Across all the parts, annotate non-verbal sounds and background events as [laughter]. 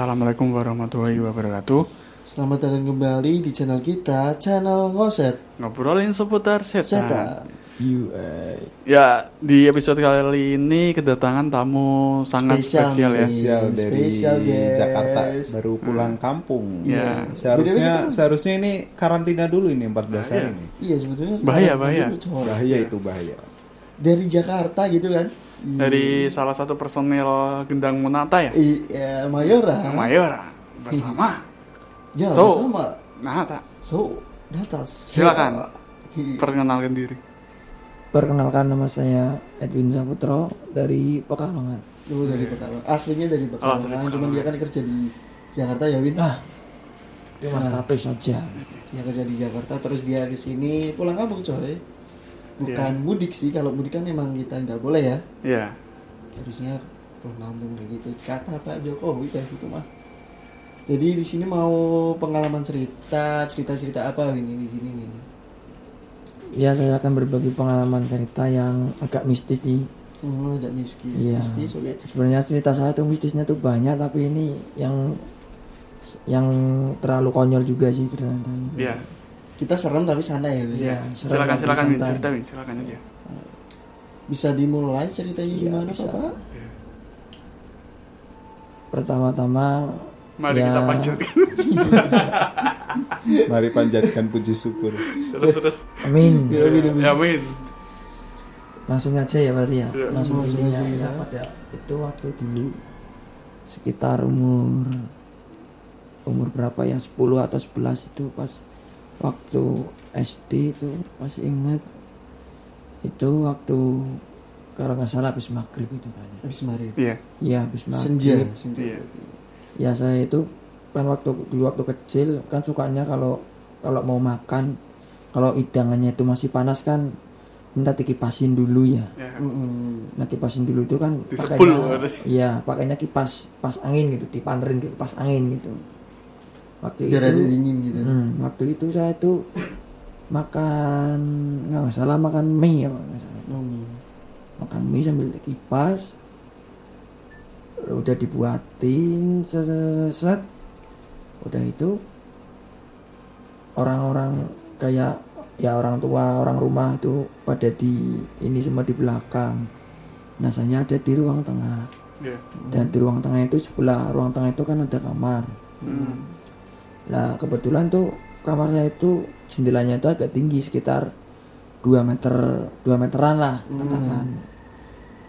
Assalamualaikum warahmatullahi wabarakatuh. Selamat datang kembali di channel kita, channel Ngoset Ngobrolin seputar setan. Setan. UI Ya, di episode kali ini kedatangan tamu sangat Spesial spesial, ya. spesial dari Spesial, guys. Jakarta baru pulang kampung. Ya. Seharusnya BTW kita- seharusnya ini karantina dulu ini 14 Nah, hari iya. ini. Iya sebetulnya Bahaya, bahaya. dulu. Bahaya itu bahaya. Dari Jakarta gitu kan? Iya. Dari salah satu personil Gendang Monata ya. Iya, Mayora. Mayora bersama Ya, So. sama. Nata. So, Datas. Silakan. Ya. Perkenalkan diri. Perkenalkan nama saya Edwin Saputro dari Pekalongan. Oh, dari Pekalongan. Aslinya dari Oh, Pekalongan, cuman dia kan kerja di Jakarta ya, Win. Ah, cuma status saja. Dia kerja di Jakarta terus dia ke sini pulang kampung, coy. Bukan mudik sih, kalau mudik kan emang kita nggak boleh ya. Ya. harusnya pulang kampung kayak gitu kata Pak Jokowi kayak gitu mah jadi di sini mau pengalaman cerita cerita cerita apa ini di sini nih Ya, saya akan berbagi pengalaman cerita yang agak mistis nih. oh ada miskin Iya. mistis oke Sebenarnya cerita saya tuh mistisnya tuh banyak, tapi ini yang yang terlalu konyol juga sih ceritanya. Ya. Kita serem tapi santai ya? Iya, Silakan silakan cerita Win, silakan aja. bisa dimulai ceritanya Iya, gimana bisa. Pak Pertama-tama Mari Ya. kita panjatkan. [laughs] Mari panjatkan puji syukur. terus terus. amin. ya, Win, Win. Ya, Win. Langsung aja ya berarti ya. Iya. Langsung Langsung intinya ya ya. pada itu waktu dulu sekitar umur umur berapa ya 10 atau 11 itu pas waktu SD itu masih ingat itu waktu kalau nggak salah habis maghrib itu kayaknya habis maghrib Iya. ya habis senja maghrib senja Iya. ya saya itu kan waktu dulu waktu kecil kan sukanya kalau kalau mau makan kalau hidangannya itu masih panas kan minta dikipasin dulu ya Ya. Mm-mm. Nah kipasin dulu itu kan Disepul, pakainya, iya pakainya kipas pas angin gitu, dipanerin ke kipas angin gitu. Waktu biar itu, dingin gitu hmm, waktu itu saya tuh makan nggak salah makan mie ya nggak salah. Oh, mie. makan mie sambil kipas, udah dibuatin set, set, set, set. udah itu orang-orang kayak ya orang tua orang rumah itu pada di ini semua di belakang nah saya ada di ruang tengah Ya. dan di ruang tengah itu sebelah ruang tengah itu kan ada kamar Hmm. Nah kebetulan tuh kamar saya itu jendelanya itu agak tinggi sekitar 2 meter 2 meteran lah katakan.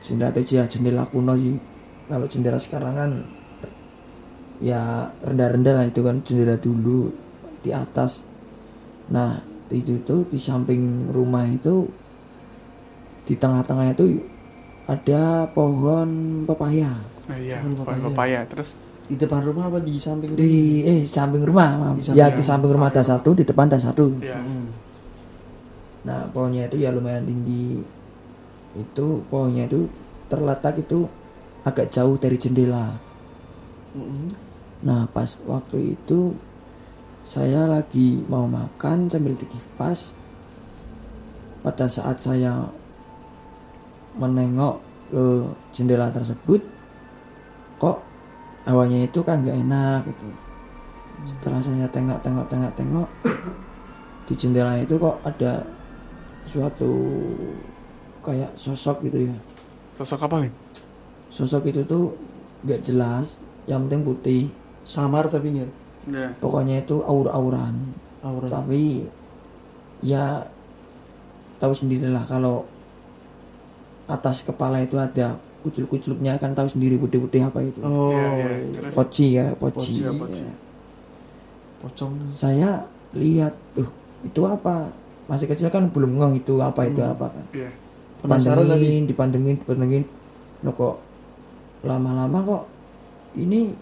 Jendela itu ya jendela kuno sih. Kalau jendela sekarang kan ya rendah-rendah lah itu kan jendela dulu di atas. Nah itu tuh di samping rumah itu di tengah-tengah itu ada pohon pepaya. Iya, Pohon pohon pepaya. pepaya. Terus di depan rumah apa di samping di eh samping rumah. Di samping ya rumah. di samping rumah ada satu di depan ada satu ya. Nah pohonnya itu ya lumayan tinggi itu pohonnya itu terletak itu agak jauh dari jendela Mm-mm. nah pas waktu itu saya lagi mau makan sambil dikipas pada saat saya menengok ke jendela tersebut hawanya itu kan nggak enak gitu. Setelah saya tengok tengok tengok tengok di jendela itu kok ada suatu kayak sosok gitu ya. Sosok apa, Win? sosok itu tuh nggak jelas yang penting putih. Samar tapi nggak? Ya. pokoknya itu aur-auran. Aura tapi ya tahu sendirilah kalau atas kepala itu ada kucul-kuculnya kan tahu sendiri putih-putih apa itu. Oh iya. Terus? poci ya poci, Poci, ya, poci. Ya. pocong. Saya lihat tuh itu apa? Masih kecil kan belum ngeh itu apa itu apa kan. Iya. penasaran tadi. dipandengin dipandengin. Dipandengin lo kok lama-lama kok ini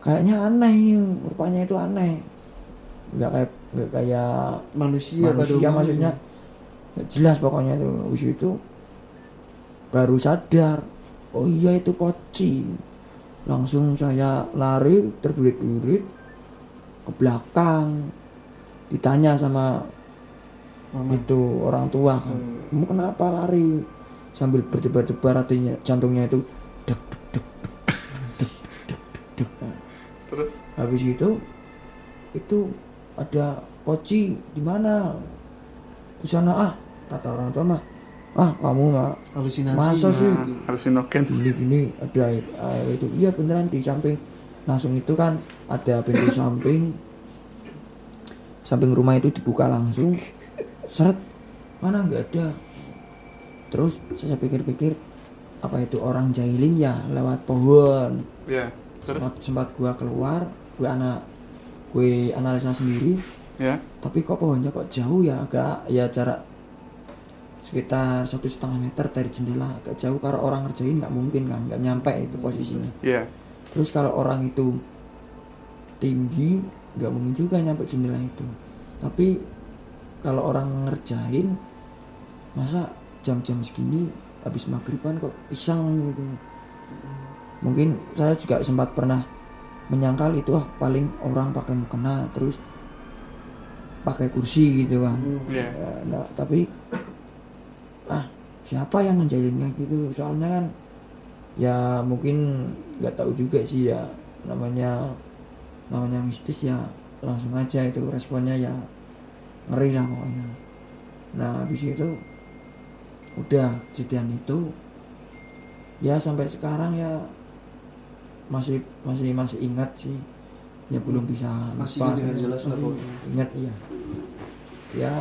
kayaknya aneh ini rupanya itu aneh. Nggak kayak nggak kayak manusia, manusia maksudnya. Jelas pokoknya tuh habis itu baru sadar oh iya itu poci langsung saya lari terburit-burit ke belakang ditanya sama Mama. itu orang tua kan hmm. kamu kenapa lari sambil berdebar-debar artinya jantungnya itu dek dek dek dek dek dek, dek. Nah, terus habis itu itu ada poci di mana di sana ah kata orang tua mah ah kamu mah halusinasi Masa sih? halusinogen. gini gini ada ah, itu. Iya beneran di samping. Langsung itu kan ada pintu [laughs] samping. Samping rumah itu dibuka langsung. Seret. Mana nggak ada? Terus saya pikir-pikir apa itu orang jahilin? Ya lewat pohon. Ya. Terus? Sempat sempat gua keluar gua anak gue analisa sendiri. Ya. tapi kok pohonnya kok jauh ya agak ya jarak sekitar satu setengah meter dari jendela. Agak jauh kalau orang ngerjain nggak mungkin kan nggak nyampe itu posisinya. Ya. terus kalau orang itu tinggi nggak mungkin juga nyampe jendela itu. Tapi kalau orang ngerjain masa jam-jam segini habis maghriban kok iseng gitu? Mungkin saya juga sempat pernah menyangkal itu ah paling orang pakai mukena terus pakai kursi gitu kan. Ya. Ya, nggak, tapi siapa yang ngejalinnya gitu. Soalnya kan ya mungkin nggak tahu juga sih ya namanya namanya mistis ya langsung aja itu responnya ya ngeri lah pokoknya. Nah habis itu udah kejadian itu ya sampai sekarang ya masih masih masih ingat sih. Ya belum bisa Masih lupa, dengan tapi jelas masih ingat iya. Ya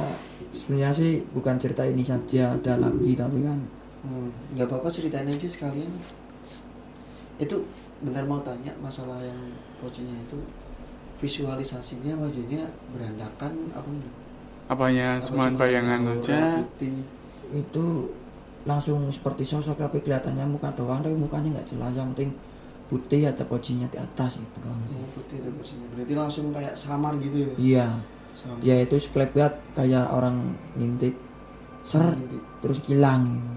sebenarnya sih bukan cerita ini saja ada lagi tapi kan Hmm, nggak apa-apa ceritain aja sekalian. Itu bentar mau tanya masalah yang pocinya itu visualisasinya wajahnya berandakan apa enggak? Apanya? Apa cuma cuma bayangan aja. putih? itu langsung seperti sosok tapi kelihatannya muka doang tapi mukanya nggak jelas. Yang penting putih ada pocinya di atas itu doang. Sih Oh, putih ada pocinya berarti langsung kayak samar gitu ya? Iya Dia itu sekelebat kayak orang ngintip ser Ngintip. terus hilang gitu.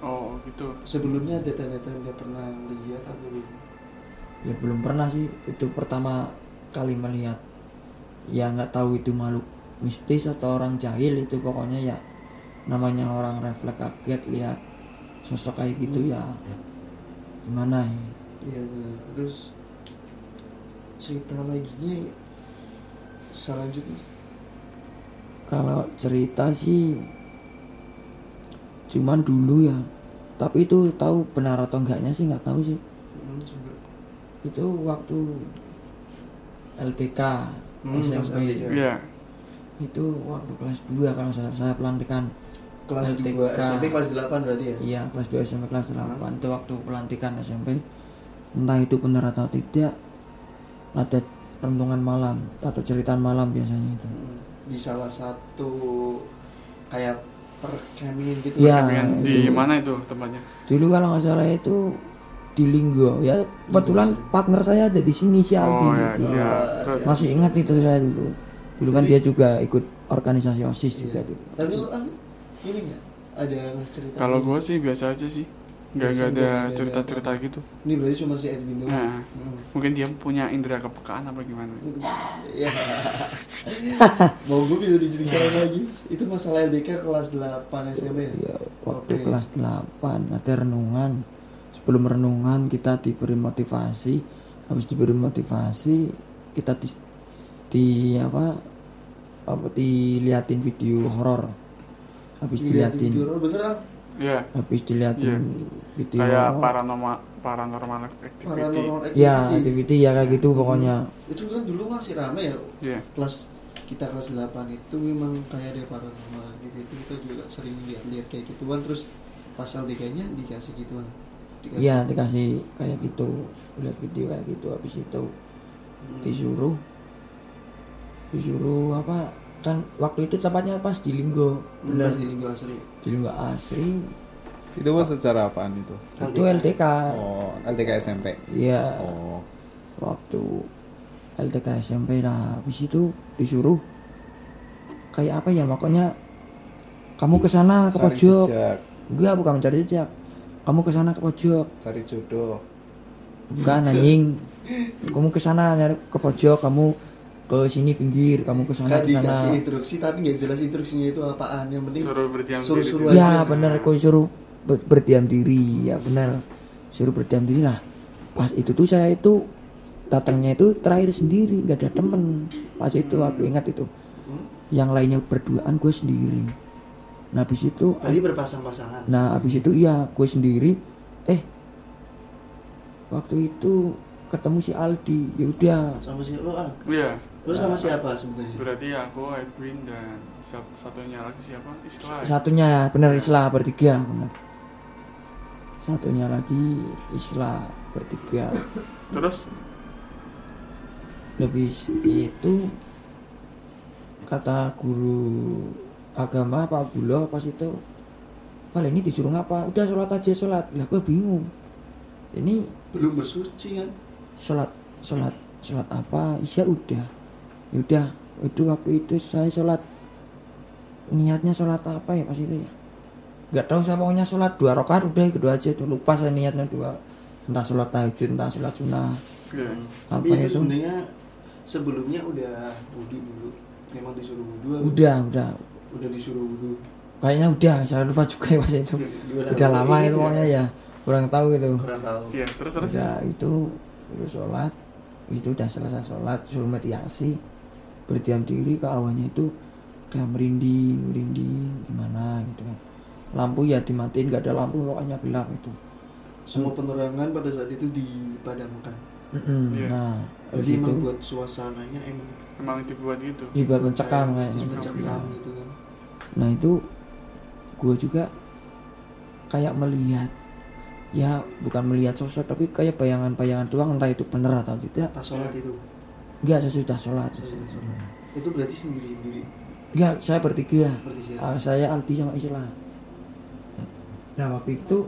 Oh, gitu. sebelumnya ada tanda-tanda pernah lihat apa belum? Ya belum pernah sih. Itu pertama kali melihat. Ya nggak tahu itu makhluk mistis atau orang jahil itu pokoknya ya. Namanya orang refleks kaget lihat sosok kayak gitu ya. Gimana ya? Iya benar. Terus cerita lagi nya selanjutnya kalau cerita sih cuman dulu ya. Tapi itu tahu benar atau enggaknya sih nggak tahu sih. Hmm, itu waktu LTK Hmm, SMP LTK. Iya. itu waktu kelas 2 kalau saya saya pelantikan kelas LTK. 2 SMP kelas 8 berarti ya? Iya kelas 2 SMP kelas 8 itu waktu pelantikan SMP entah itu benar atau tidak ada renungan malam atau ceritaan malam biasanya itu. Hmm, di salah satu kayak perkemian gitu kan di itu. mana itu tempatnya? dulu kalau nggak salah itu di Linggo ya kebetulan partner saya ada di sini si Aldi Oh ya, Gitu. Terus masih ingat itu saya dulu dulu kan dia juga ikut organisasi osis Iya. juga dulu tapi lu kan ini nggak ada mas cerita kalau gua sih biasa aja sih. Nggak Biasa, nggak ada nggak ada cerita-cerita gitu. ini berarti cuma si Edwin doang Nah. Hmm. Mungkin dia punya indera kepekaan apa gimana? ya [laughs] mau gue bisa diceritain lagi itu masalah LDK kelas 8 SMP ya ya waktu Oke. kelas 8 ada renungan sebelum renungan kita diberi motivasi habis diberi motivasi kita di, di apa apa diliatin video horor habis diliatin video horor, bener Iya. habis diliatin Iya. video Kayak paranormal paranormal activity. paranormal activity ya activity. ya kayak gitu pokoknya. Itu kan dulu masih rame ya Iya. kelas kita kelas 8 itu memang kayak ada paranormal activity. Kita juga sering lihat-lihat kayak gituan. Terus pasal nya dikasih gituan. Dikasih- iya dikasih kayak gitu. Lihat video kayak gitu habis itu. Hmm. disuruh. Disuruh apa kan waktu itu tepatnya pas di Linggo. Pas di lingkungan asri di Linggo Asri Itu was secara apaan itu? itu LTK Oh, LTK SMP. iya. Oh, waktu LTK SMP lah. Habis itu disuruh. Kayak apa ya makanya kamu ke sana ke cari pojok. enggak bukan mencari jejak. Kamu ke sana ke pojok. Cari jodoh. bukan anjing. Kamu ke sana nyari ke pojok kamu ke sini pinggir kamu ke sana kan ke sana. instruksi tapi nggak jelas instruksinya itu apaan. Yang penting Suruh berdiam suruh diri. suruh ya aja. bener kau suruh ber- berdiam diri. Ya bener. Suruh berdiam diri lah. Pas itu tuh saya itu datangnya itu terakhir sendiri nggak ada temen. Pas itu aku ingat itu. Yang lainnya berduaan gue sendiri. Nah habis itu Tadi berpasang-pasangan. nah habis itu iya gue sendiri. Eh waktu itu ketemu si Aldi. Ya udah. Sama si lo ah. Iya. Lo sama siapa sebenarnya? Berarti aku Edwin dan siap- satunya lagi siapa? Isla. ya? satunya bener Isla bertiga bener satunya lagi Isla bertiga Terus lebih itu kata guru agama Pak Abdullah pas itu Wah ini disuruh ngapa? Udah sholat aja sholat. Lah gue bingung. Ini Belum bersuci kan? sholat sholat sholat apa? Isya udah. Ya udah. Itu waktu itu saya sholat. Niatnya sholat apa ya pas itu ya? Gak tahu saya pokoknya sholat dua rakaat udah itu aja itu lupa saya niatnya dua entah sholat tahajud entah sholat sunnah Iya. Tapi apa itu itu sebenarnya sebelumnya udah wudhu dulu. Memang disuruh wudhu. udah udah Udah disuruh wudhu. kayaknya udah saya lupa juga ya pas itu Gimana? udah lama itu pokoknya ya kurang tahu gitu Kurang tahu. Iya, terus terus. udah itu itu sholat itu udah selesai sholat suruh mediasi berdiam diri ke awalnya itu kayak merinding merinding gimana gitu kan lampu ya dimatiin gak ada lampu pokoknya gelap itu Semua penerangan pada saat itu dipadamkan. Mm-mm. Iya. nah habis Jadi itu emang buat suasananya emang Emang dibuat gitu. ibarat mencekam kayak kayaknya mencekam gitu kan. nah itu gue juga kayak melihat ya bukan melihat sosok tapi kayak bayangan-bayangan doang entah itu bener atau tidak Pas sholat itu. Enggak sesudah sholat. Sesudah sholat. Itu berarti sendiri-sendiri. enggak saya bertiga? Ah, saya Aldi sama Isla. Nah waktu itu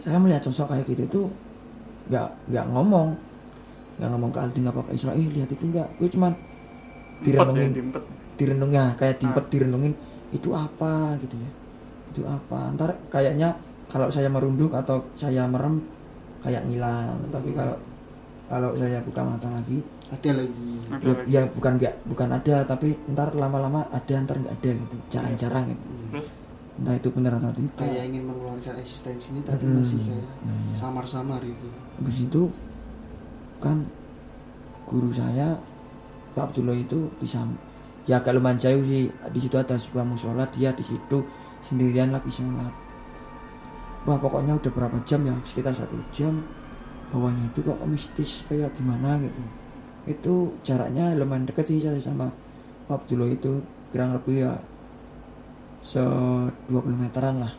saya melihat sosok kayak gitu tuh nggak nggak ngomong. Nggak ngomong ke Aldi nggak ke Isla. Eh lihat itu nggak gue cuman ya, direnungin. dimpet. direnungnya kayak dimpet direnungin. Itu apa gitu ya? Itu apa? Ntar kayaknya kalau saya merunduk atau saya merem kayak ngilang. Tapi kalau kalau saya buka mata lagi Ada lagi. Ada ya, lagi. ya bukan nggak bukan ada tapi ntar lama-lama ada ntar nggak ada gitu jarang-jarang gitu Hmm. Terus entah itu benar atau tidak Kayak ingin mengeluarkan eksistensinya tapi Mm-mm. masih kayak Nah, iya. samar-samar gitu. habis itu kan guru saya Pak Abdullah itu di sam ya agak lumayan jauh sih di situ ada sebuah musola dia di situ sendirian lagi sholat wah pokoknya udah berapa jam ya sekitar satu jam hawanya itu kok mistis kayak gimana gitu itu jaraknya lumayan dekat sih saya sama Pak Abdullah itu kurang lebih ya se 20 meteran lah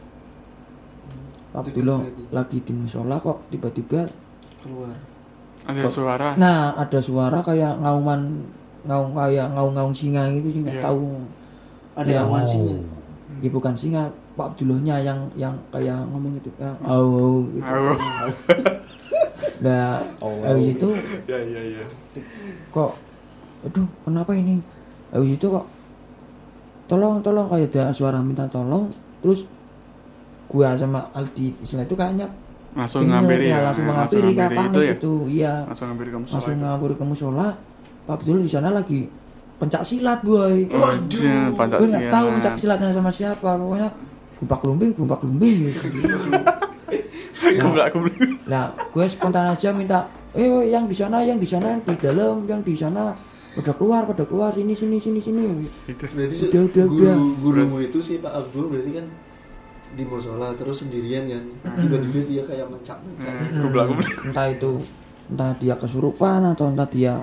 Pak Dekat Abdullah lagi di musola kok tiba-tiba Keluar. ada Kok- suara. Nah, ada suara kayak ngauman ngaung kayak ngaung-ngaung singa gitu sih nggak Iya. tahu. Ada Ya, awan oh. singa. Ya bukan singa, Pak Abdullahnya yang yang kayak ngomong itu yang au gitu. [laughs] Nah, au. habis itu Ya iya iya. kok aduh, kenapa ini? Habis itu kok tolong tolong kayak ada suara minta tolong terus gua sama Aldi istilah itu kayaknya Langsung denger, ngampiri ya, ya. langsung ya, menghampiri kayak ngampiri panik ya. itu iya Langsung ngampiri kamu langsung ngabur ke musola Pak Abdul di sana lagi pencak silat boy Waduh, pancak gue nggak tahu pencak silatnya sama siapa pokoknya gumpak lumbing gumpak lumbing gitu [laughs] Kumblak. nah. gue spontan aja minta eh yang di sana yang di sana yang di dalam yang di sana. Pada keluar pada keluar sini sini sini sini. Berarti Udah, udah, guru udah. gurumu itu sih Pak Abdul berarti kan di musola terus sendirian kan. Tiba-tiba dia kayak mencak-mencak. Hmm, Kumblak kumblak. entah itu entah dia kesurupan atau entah dia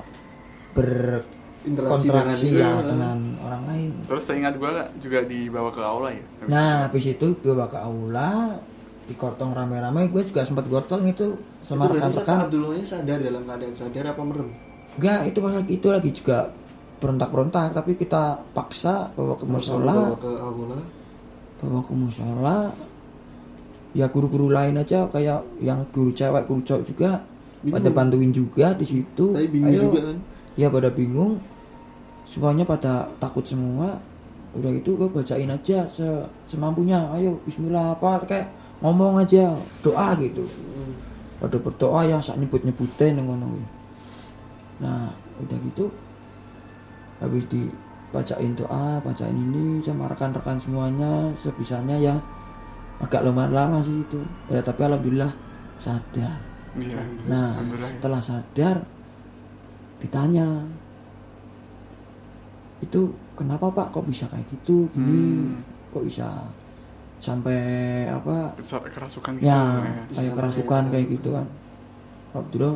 interaksi berkontraksi dengan ya itu, dengan orang lain. Terus seingat gua juga dibawa ke aula ya. Nah, habis itu bawa ke aula, digotong rame-rame, gue juga sempat gotong itu sama rekan-rekan. Abdullahnya sadar dalam keadaan sadar apa merem Enggak, itu pas lagi itu lagi juga berontak-berontak, tapi kita paksa bawa ke bawa musola, ke aula bawa ke musola. Ya guru-guru lain aja kayak yang guru cewek, guru cowok juga Bingung. pada bantuin juga di situ. tapi bingung Ayo, juga kan ya pada bingung semuanya pada takut semua udah itu gue bacain aja se- semampunya ayo Bismillah apa kayak ngomong aja doa gitu Hmm. pada berdoa ya saat nyebut nyebutin yang ngono nah udah gitu habis dibacain doa bacain ini sama rekan-rekan semuanya sebisanya ya agak lumayan lama sih itu ya tapi alhamdulillah sadar Iya. Nah, Alhamdulillah ya. setelah sadar, ditanya itu kenapa pak kok bisa kayak gitu gini Hmm. kok bisa sampai apa? Kerasukan ya gitu kayak kerasukan kayak gitu kan. Waktu dulu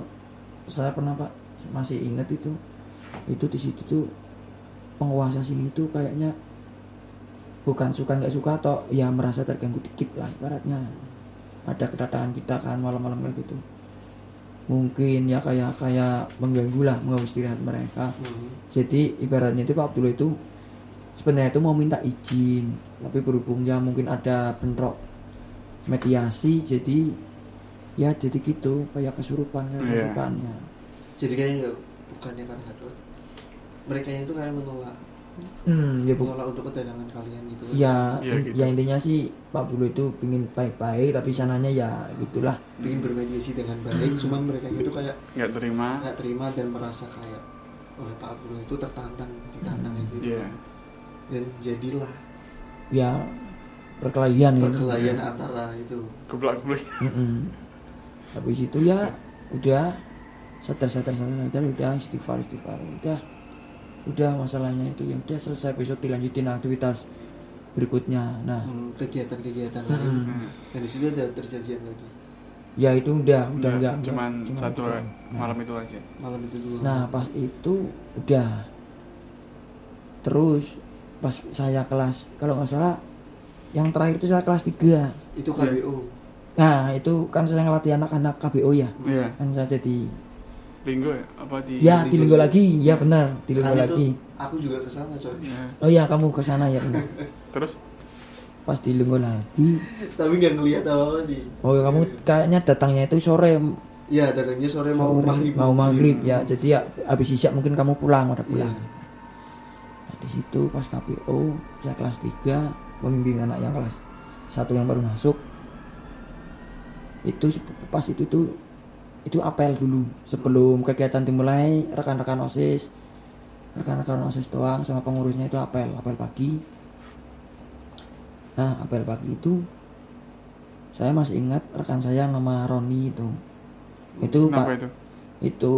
saya pernah pak masih ingat itu. Itu di situ tuh penguasa sini itu kayaknya bukan suka nggak suka atau ya merasa terganggu dikit lah ibaratnya. Ada kedatangan kita kan malam-malam kayak gitu. Mungkin ya kayak kayak mengganggu lah mengganggu istirahat mereka. Hmm. jadi ibaratnya itu Pak Abdullah itu sebenarnya itu mau minta izin tapi berhubung ya mungkin ada bentrok mediasi jadi ya jadi gitu kayak kesurupan kayak Iya. kesurupan ya jadi kayaknya nggak bukannya karena hadut mereka itu kayak menolak? Hmm, ya bu menolak untuk kedatangan kalian gitu? Ya Iya, gitu. ya intinya sih Pak Abdullah itu pingin baik-baik tapi sananya ya gitulah. Ingin bermediasi dengan baik cuman mereka itu kayak nggak terima. nggak terima dan merasa kayak oleh Pak Abdullah itu tertantang ditantang kayak gitu. Iya. Dan jadilah ya perkelahian ya. perkelahian antara itu. Geblak geblak Mm-mm. habis itu ya udah sadar sadar sadar sadar udah istighfar istighfar udah. Udah masalahnya itu ya udah selesai besok dilanjutin aktivitas berikutnya. Nah. Hmm, kegiatan-kegiatan lain. Mm, dan di situ ada terjadian lagi. Ya itu udah udah Nggak, enggak cuman enggak, satu udah. malam itu aja. Malam itu dulu nah pas itu udah. Terus pas saya kelas kalau nggak salah yang terakhir itu saya kelas 3 itu KBO nah itu kan saya ngelatih anak-anak KBO ya iya kan saya jadi linggo ya apa di ya di linggo Linggo. lagi ya benar di linggo Kan lagi aku juga ke sana coy Iya. Oh iya kamu ke sana ya benar. [laughs] terus Pas di Linggo lagi. tapi nggak ngelihat apa apa sih Oh kamu kayaknya datangnya itu sore Iya, datangnya sore mau sore, maghrib. mau maghrib ya. Jadi ya habis isya mungkin kamu pulang pada pulang. Iya. Di situ pas KPO saya kelas 3 membimbing anak yang kelas satu yang baru masuk. Itu pas itu tuh itu apel dulu sebelum kegiatan dimulai rekan-rekan osis rekan-rekan osis doang sama pengurusnya itu apel apel pagi. Nah apel pagi itu saya masih ingat rekan saya nama Roni itu. Itu kenapa pak itu? itu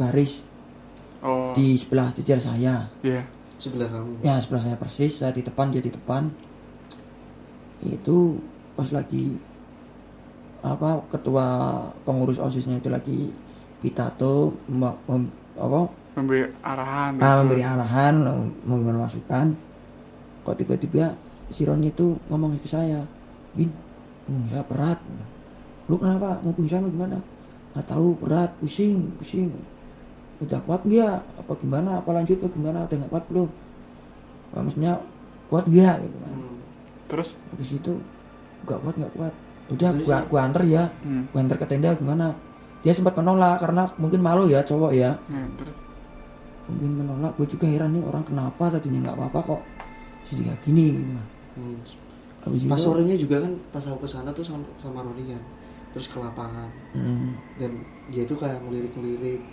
baris oh. di sebelah jajar saya. Iya Sebelah kamu. ya sebelah saya persis saya di depan dia di depan. Itu pas lagi apa ketua pengurus osisnya itu lagi pitato mem- mem- apa? Memberi arahan. Ah, gitu. memberi arahan memberi masukan. Kok tiba-tiba si Roni itu ngomong ke saya Win punggung saya berat. Lu kenapa? Mau punggung saya gimana? Nggak tahu berat pusing pusing udah kuat nggak? Apa gimana? Apa lanjut? Apa gimana? Udah nggak kuat belum? Maksudnya kuat nggak? Gitu kan. Hmm. terus? Habis itu nggak kuat nggak kuat. Udah Terus? gua gua anter ya. Hmm. gua anter ke tenda gimana? Dia sempat menolak karena mungkin malu ya cowok ya. Nah, terus? Mungkin menolak. Gue juga heran nih orang kenapa tadinya nggak apa-apa kok jadi kayak gini gitu kan. Hmm. habis Pas itu sorenya juga kan pas aku ke sana tuh sama, sama Roni kan. Terus ke lapangan. Mm, dan dia tuh kayak ngelirik-ngelirik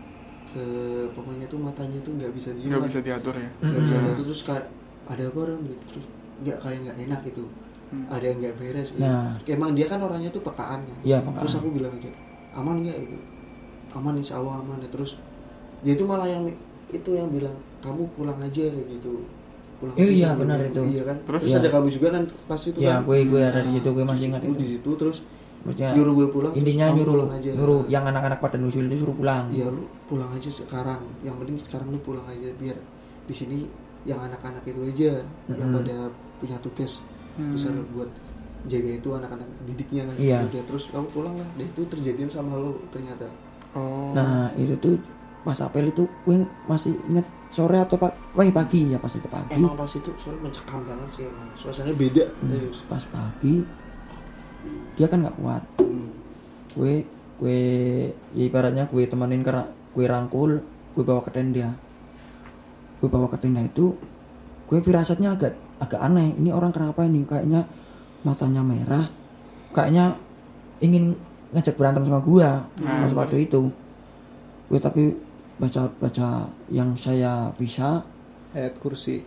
ke pokoknya tuh matanya tuh nggak bisa diem nggak bisa diatur ya Nggak bisa Mm-mm. diatur, terus kayak ada apa Ron gitu terus nggak kayak nggak enak gitu Hmm. ada yang nggak beres gitu. Nah. emang dia kan orangnya tuh pekaan kan Iya, pekaan. terus aku bilang aja aman nggak gitu aman insya Allah aman ya terus dia itu malah yang itu yang bilang kamu pulang aja kayak gitu pulang Eh, aja iya, sama benar ibu." itu. iya kan Terus? terus, Iya. ada kamu juga kan pas itu ya kan gue gue ada di situ gue masih ingat itu di situ terus maksudnya nyuruh gue pulang intinya nyuruh pulang aja nyuruh yang anak-anak pada nusul itu suruh pulang Iya lu pulang aja sekarang. Yang penting sekarang lu pulang aja biar di sini yang anak-anak itu aja yang Mm-mm. pada punya tugas Hmm. besar buat jaga itu anak-anak didiknya kan. Iya. Udah terus kamu pulang lah. Deh itu terjadian sama lo ternyata. oh nah itu tuh pas apel itu gue masih ingat sore atau pak wah pagi ya pas itu pagi Emang pas itu soalnya mencekam banget sih emang. Suasananya beda. Hmm, pas pagi dia kan nggak kuat. Hmm. gue gue ya ibaratnya gue temenin karena gue rangkul gue bawa ke tenda. Gue bawa ke tenda itu gue firasatnya agak agak aneh. Ini orang kenapa ini? Kayaknya matanya merah. Kayaknya ingin ngajak berantem sama gue Nah, pas waktu itu. Gue tapi baca baca yang saya bisa. Ayat kursi.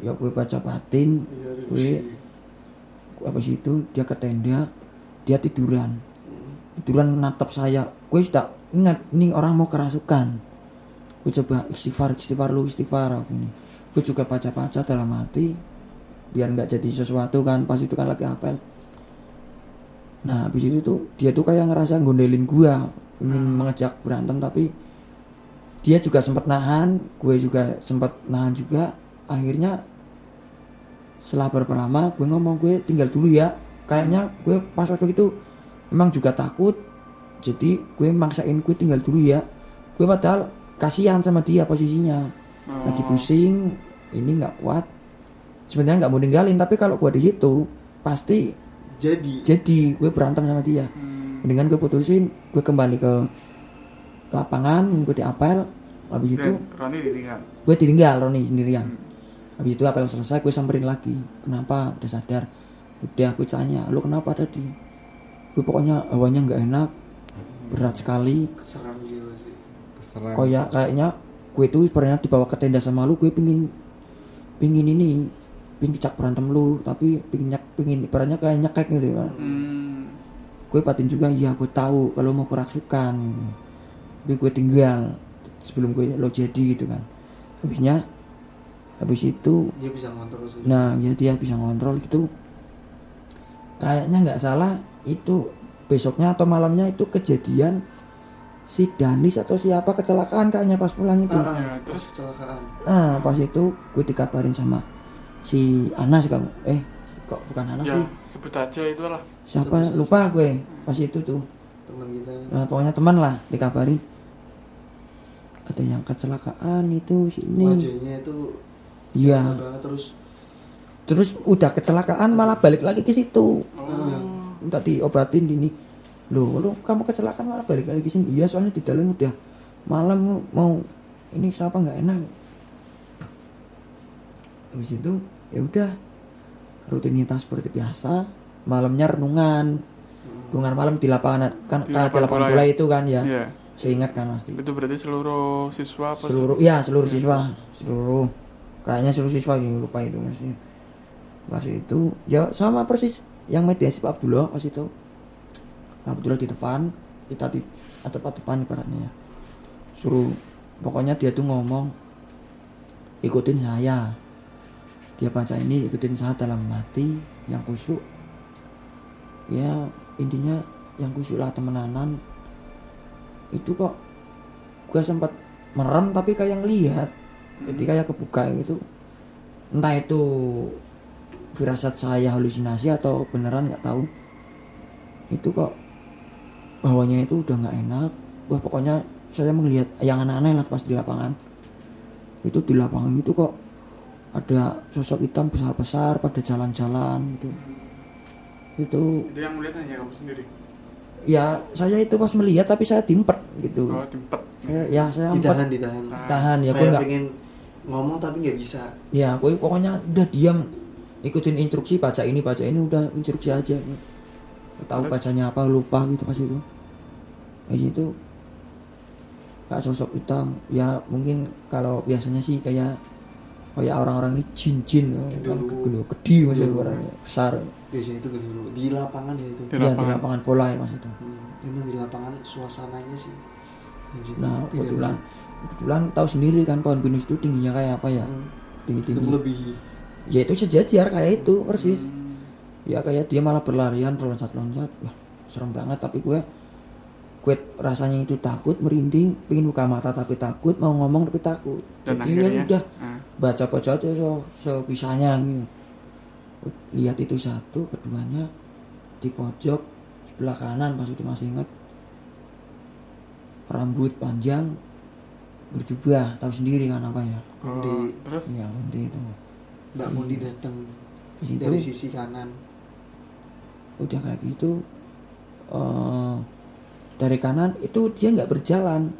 Ya gue baca batin. Terus. gue habis itu dia ke tenda dia tiduran. Hmm. tiduran natap saya. Gue sudah ingat ini orang mau kerasukan. Gue coba istighfar istighfar lu istighfar aku ini. Gue juga baca-baca dalam hati biar nggak jadi sesuatu kan pas itu kan lagi apel nah habis itu tuh dia tuh kayak ngerasa gondelin gua ingin mengejak berantem tapi dia juga sempat nahan gue juga sempat nahan juga. Akhirnya setelah beberapa lama gue ngomong gue tinggal dulu ya. Kayaknya gue pas waktu itu emang juga takut. Jadi gue maksain gue tinggal dulu ya. Gue padahal kasihan sama dia posisinya. Lagi pusing ini nggak kuat. Sebenarnya nggak mau ninggalin tapi kalau gue di situ pasti jadi. Jadi gue berantem sama dia. Mendingan gue putusin gue kembali ke lapangan mengikuti apel. Habis itu Roni ditinggal. gue ditinggal Roni sendirian habis itu apel selesai gue samperin lagi. Kenapa? Udah sadar. Udah aku tanya lu kenapa tadi gue pokoknya hawanya nggak enak berat sekali. Jiwa sih kayak kayaknya gue tuh pernah dibawa ke tenda sama lu gue pingin pingin ini pingin kecak berantem lu tapi pingin nyak pingin ibaratnya kayak nyekek gitu kan Hmm. gue batin juga iya gue tahu kalau mau kerasukan gitu. tapi gue tinggal sebelum gue lo jadi gitu kan. Habisnya habis itu dia bisa ngontrol sih nah ya dia bisa ngontrol gitu. Kayaknya nggak salah itu besoknya atau malamnya itu kejadian si Danis atau siapa kecelakaan kayaknya pas pulang itu. Ah, ah, Ya, terus terus? kecelakaan. Nah pas itu gue dikabarin sama si Anas kamu eh kok bukan Anas Ya, sih? sebut aja itulah. siapa? Sebut- lupa gue pas itu tuh. Teman kita. Nah, pokoknya teman lah dikabarin. Ada yang kecelakaan itu sini wajahnya itu iya. Banget terus? Terus udah kecelakaan malah balik lagi ke situ. Oh. minta diobatin ini loh lo kamu kecelakaan malah balik lagi ke sini? Iya soalnya di dalam udah malam mau ini siapa nggak enak. Habis itu ya udah. Rutinitas seperti biasa malamnya renungan. Renungan malam di lapangan kan Di lapangan bola ya? itu kan ya. Iya. saya ingat kan pasti Itu berarti seluruh siswa apa seluruh ya seluruh siswa. Seluruh kayaknya seluruh siswa yang lupa itu maksudnya pas itu ya sama persis. Yang mediasi Pak Abdullah pas itu. Pak Abdullah di depan kita di tepat depan ibaratnya ya. Suruh pokoknya dia tuh ngomong ikutin saya. Dia baca ini ikutin saya dalam hati yang kusuk. Ya intinya yang kusuk lah temenanan. Itu kok gue sempat merem tapi kayak ngelihat jadi kayak kebuka gitu. Entah itu firasat saya halusinasi atau beneran nggak tahu. Itu kok bawahnya itu udah nggak enak. Wah pokoknya saya melihat yang aneh-aneh lah pas di lapangan. Itu di lapangan itu kok ada sosok hitam besar-besar pada jalan-jalan gitu. Itu Itu yang melihat hanya kamu sendiri. ya saya itu pas melihat tapi saya dimpet gitu. Oh, timpet. Saya- ya saya ditahan ditahan. Tahan ya gue nggak pengen ngomong tapi nggak bisa. Ya gue pokoknya udah diam. Ikutin instruksi baca ini baca ini udah instruksi aja. Tahu bacanya apa lupa gitu pas itu. Kayak gitu kayak sosok hitam. Ya mungkin kalau biasanya sih kayak kayak orang-orang ini jin-jin kan gede gede maksudnya orangnya besar. Biasanya itu dulu di lapangan ya itu. Di ya di lapangan. lapangan bola ya mas itu hmm, emang di lapangan suasananya sih nah kebetulan. kebetulan tahu sendiri kan pohon pinus itu tingginya kayak apa ya? Hmm, tinggi tinggi lebih. Ya itu sejajar kayak itu persis. Ya kayak dia malah berlarian berloncat-loncat. Wah serem banget tapi gue gue rasanya itu takut merinding pengen buka mata tapi takut mau ngomong tapi takut. Dan jadi ya udah ah. baca baca aja so sebisanya gitu. Lihat itu satu keduanya di pojok sebelah kanan pas itu masih ingat rambut panjang berjubah tahu sendiri kan apa ya? Oh, Di- terus? Iya nanti itu. Mbak Mundi datang dari sisi kanan. Udah kayak gitu eh dari kanan itu dia nggak berjalan.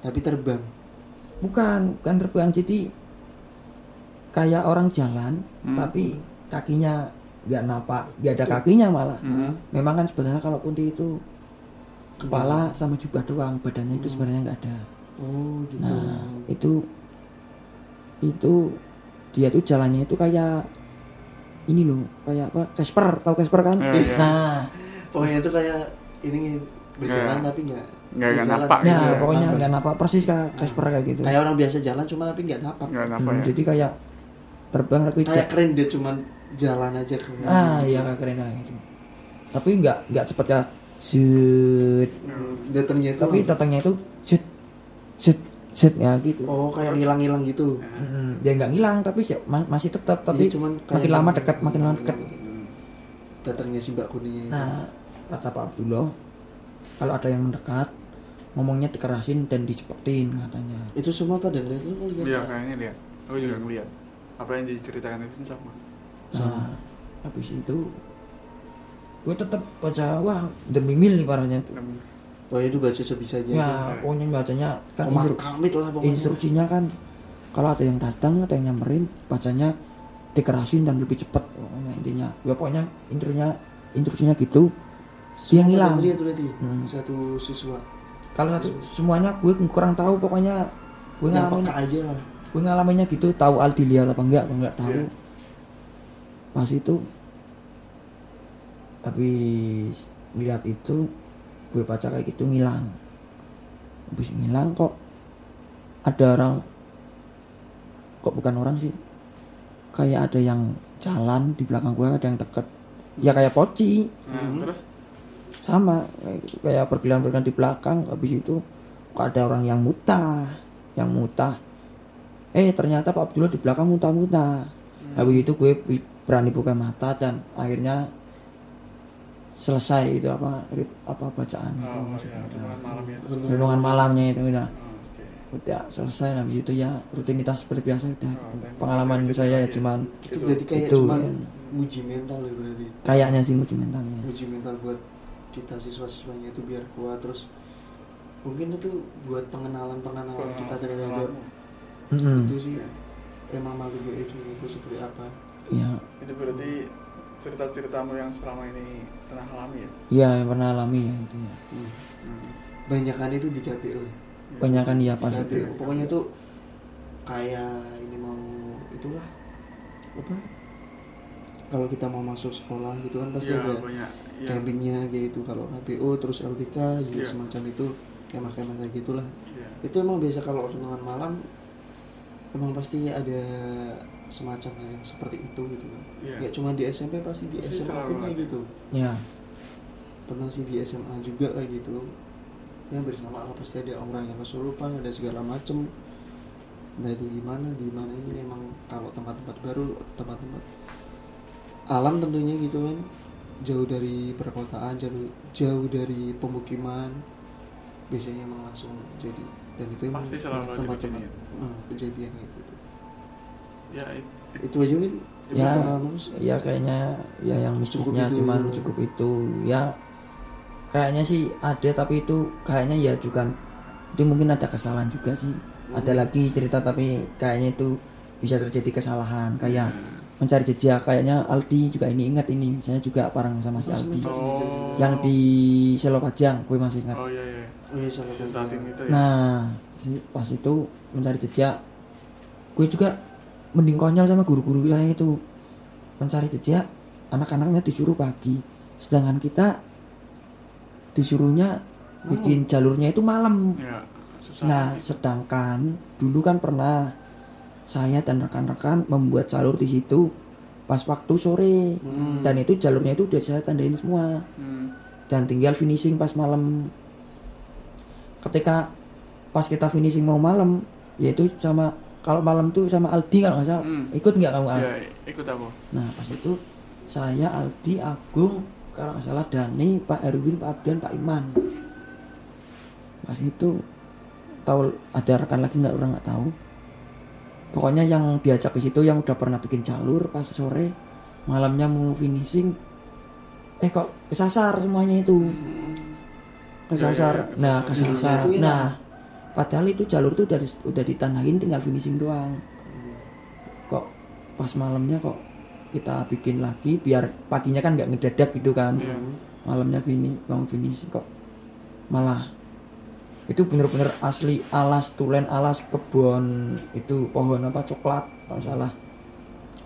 Tapi terbang. Bukan bukan terbang. Jadi kayak orang jalan Hmm. tapi kakinya nggak napak nggak ada kakinya malah. Hmm. memang kan sebenarnya kalau kunti itu kepala sama jubah doang badannya itu sebenarnya nggak ada oh gitu nah itu itu dia tuh jalannya itu kayak ini loh kayak apa Casper tahu Casper kan Iya, iya. nah pokoknya itu kayak ini berjalan Nggak. tapi nggak Nggak napak Nah, gitu ya. pokoknya nggak napak persis kayak Casper kayak gitu. kayak orang biasa jalan cuma tapi nggak napak Nggak napak Hmm, ya. Jadi kayak terbang tapi kayak keren dia cuman jalan aja keren ah iya kayak keren kayak gitu. Tapi nggak nggak cepet kayak set. Hmm, datangnya itu Tapi datangnya itu set set set ya gitu. oh kayak ngilang-ngilang gitu Hmm, dia nggak ngilang tapi sih- ma- masih tetap tapi Iya, cuman kayak makin lama dekat makin lama dekat. datangnya si mbak kuningnya itu. Nah, kata Pak Abdullah, kalau ada yang mendekat, ngomongnya dikerasin dan dicepetin katanya. itu semua pada ngeliat lu ngeliat Iya kayaknya lihat. Aku juga ngeliat. Apa yang diceritakan itu sama. Nah, habis itu gue tetap baca wah demi mil nih parahnya tuh. pokoknya itu baca sebisanya Ya, aja. pokoknya bacanya kan Komar instru- kamit lah pokoknya instruksinya kan kalau ada yang datang, ada yang nyamperin, bacanya dikerasin dan lebih cepat pokoknya intinya. Ya pokoknya intinya instruksinya gitu. Dia ngilang. pada ngeliat berarti Hmm. satu siswa Kalau satu semuanya gue kurang tahu pokoknya gue ngalamin aja lah gue ngalaminnya gitu tahu Aldi lihat apa enggak apa enggak tahu Iya. pas itu habis ngeliat itu gue baca kayak gitu ngilang. Habis ngilang kok ada orang kok bukan orang sih kayak ada yang jalan di belakang gue ada yang deket. Ya kayak poci Nah, terus? Sama kayak gitu kayak pergelangan di belakang habis itu kok ada orang yang mutah yang mutah eh ternyata Pak Abdullah di belakang mutah-mutah habis itu gue berani buka mata dan akhirnya selesai itu apa apa bacaan itu oh, maksudnya ya, renungan malam ya itu. renungan malamnya itu udah Oh, oke. udah selesai habis itu ya rutinitas seperti biasa udah Oh, gitu. pengalaman cerita saya ya lagi. cuman itu berarti kayak Itu, cuman ya. uji mental ya berarti kayaknya sih uji mentalnya uji mental buat kita siswa-siswanya itu biar kuat terus mungkin itu buat pengenalan pengenalan kita terhadap Mm-mm. itu sih emang gaib itu seperti apa ya Itu berarti cerita-ceritamu yang selama ini pernah alami ya? ya yang pernah alami ya itu ya hmm. banyakan itu di KPU banyak kan ya pas itu pokoknya tuh kayak ini mau itulah apa kalau kita mau masuk sekolah gitu kan pasti Iya, ada banyak. Iya. campingnya gitu kalau KPU terus LTK juga Iya. semacam itu kemah-kemah kayak gitulah Iya. itu emang biasa kalau renungan malam emang pasti ada semacam hal yang seperti itu gitu kan Iya. nggak cuma di SMP pasti di Pasti SMA pun kayak gitu. Ya. Pernah sih di SMA juga kayak gitu. Ya bersama lah pasti ada orang yang kesurupan ada segala macem. Nah itu gimana di mana ini? Emang kalau tempat-tempat baru tempat-tempat alam tentunya gitu kan. Jauh dari perkotaan jauh jauh dari pemukiman. Biasanya emang langsung jadi dan itu emang Pasti selalu ada tempat-tempat kejadian. eh, kejadian gitu. Ya, it- itu aja nih ya lu. ya kayaknya ya yang mistisnya Cukup itu. cuman cukup itu ya kayaknya sih ada tapi itu kayaknya ya juga itu mungkin ada kesalahan juga sih ada lagi cerita tapi kayaknya itu bisa terjadi kesalahan kayak mencari jejak kayaknya Aldi juga ini ingat ini saya juga bareng sama si Aldi Oh. yang di Selo Pajang gue masih ingat Oh iya iya. oh iya saat itu ya. Nah, pas itu mencari jejak, gue juga mending konyol sama guru-guru saya itu. Mencari jejak anak-anaknya disuruh pagi, sedangkan kita disuruhnya bikin jalurnya itu malam. Ya, susah. Nah, sedangkan dulu kan pernah saya dan rekan-rekan membuat jalur di situ pas waktu sore. Dan itu jalurnya itu udah saya tandain semua. Hmm. dan tinggal finishing pas malam. Ketika pas kita finishing mau malam yaitu sama kalau malam tuh sama Aldi kalau nggak salah Hmm. ikut nggak kamu Al? Ya, ikut aku. nah pas itu saya Aldi Agung kalau nggak salah Dani Pak Erwin Pak Abdan Pak Iman pas itu tahu ada rekan lagi nggak orang nggak tahu pokoknya yang diajak ke situ yang udah pernah bikin jalur pas sore malamnya mau finishing eh kok kesasar semuanya itu kesasar Ya, ya, nah kesasar. hilang. nah padahal itu jalur tuh udah udah ditandain tinggal finishing doang. Kok pas malamnya kok kita bikin lagi biar paginya kan nggak ngedadak gitu kan. Iya. malamnya fini bang finishing kok malah itu bener-bener asli alas tulen alas kebun itu pohon apa coklat kalau salah.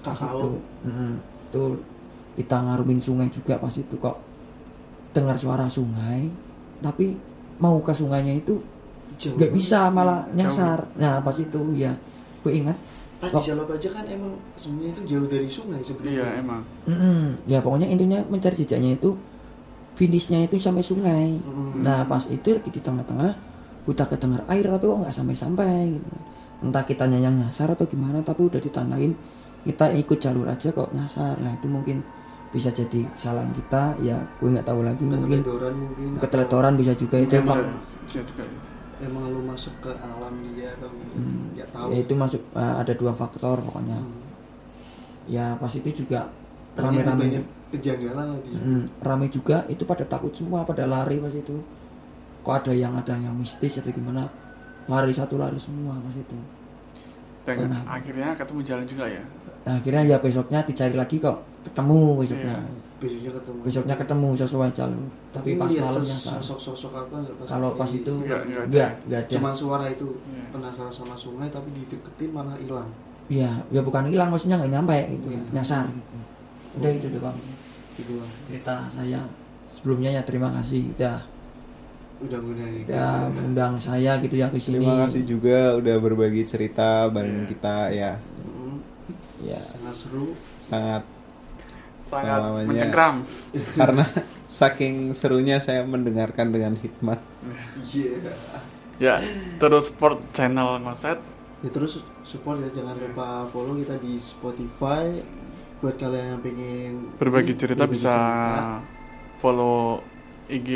Kakao. itu. Mm, itu kita ngarumin sungai juga pas itu kok dengar suara sungai. Tapi mau ke sungainya itu Jauh nggak bisa malah nyasar. Nah pas itu ya gue ingat. Pas di Jalop aja kan emang sebenarnya itu jauh dari sungai sebenarnya. Iya emang. Mm-mm. ya pokoknya intinya mencari jejaknya itu finishnya itu sampai sungai. Mm. nah pas itu di tengah-tengah udah kedengar air tapi kok nggak sampai-sampai gitu entah kita yang nyasar atau gimana tapi udah ditandain kita ikut jalur aja kok nyasar. Nah itu mungkin bisa jadi kesalahan kita ya gue nggak tahu lagi mungkin keteledoran mungkin keteletoran bisa juga itu Bisa, juga. Emang lu masuk ke alam dia atau Hmm. nggak tahu ya itu masuk eh, ada dua faktor pokoknya Hmm. ya pas itu juga rame-rame kejanggalan situ Hmm, rame juga itu pada takut semua pada lari pas itu kok ada yang ada yang mistis atau gimana lari satu lari semua pas itu Dan Pernah. akhirnya ketemu jalan juga ya. Nah, akhirnya ya besoknya dicari lagi kok ketemu besoknya. Besoknya ketemu. Besoknya ketemu sesuai jalur. Tapi, pas ngeliat malam ses- nyasar sosok-sosok apa pas kalau pas itu Nggak, nggak ada. enggak enggak ada. Cuman suara itu Iya. penasaran sama sungai tapi dideketin malah hilang. Ya ya bukan hilang maksudnya nggak nyampe gitu Iya. nyasar gitu. Udah itu doang. Gitu lah cerita saya sebelumnya ya terima kasih. Udah. Udah udah gitu. udah undang saya gitu ya ke sini Terima kasih juga udah berbagi cerita bareng Iya. kita ya. Ya sangat seru Sangat Sangat mencengkram. [laughs] karena saking serunya saya mendengarkan dengan hikmat. iya Ya, terus support channel Ngoset. ya terus support ya jangan lupa follow kita di Spotify buat kalian yang pengen Berbagi ini, cerita berbagi bisa cerita, follow IG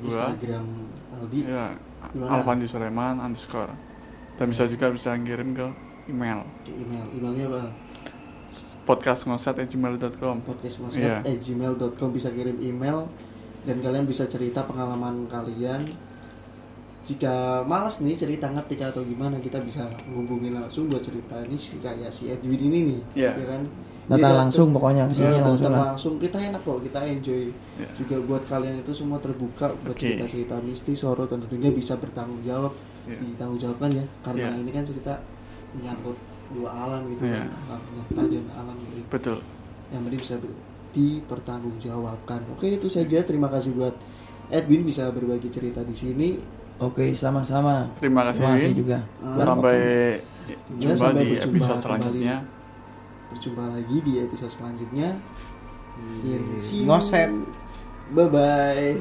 gua. Instagram Aldi Ya, Gimana? Alfandi Sulaiman underscore. Dan bisa juga bisa ngirim ke email ke email emailnya apa podcastngoset@gmail.com. podcast Iya. gmail.com bisa kirim email dan kalian bisa cerita pengalaman kalian jika malas nih cerita ngetik atau gimana kita bisa menghubungi langsung buat cerita ini si kayak si Edwin ini nih Iya. ya kan datang langsung pokoknya ke sini Iya, langsung lah langsung kita enak kok kita enjoy Iya. juga buat kalian itu semua terbuka buat Oke. cerita-cerita mistis horor dan tentunya bisa bertanggung jawab Iya. ditanggung jawabkan ya karena Iya. ini kan cerita menyangkut dua alam gitu Iya. kan alam nyata dan alam gaib Betul. yang penting bisa dipertanggungjawabkan oke itu saja terima kasih buat Edwin bisa berbagi cerita di sini oke sama-sama Terima kasih. terima kasih juga Ah, Sampai Ya, jumpa sampai di berjumpa episode kembali. selanjutnya. berjumpa lagi di episode selanjutnya See you- see you. Ngoset. bye bye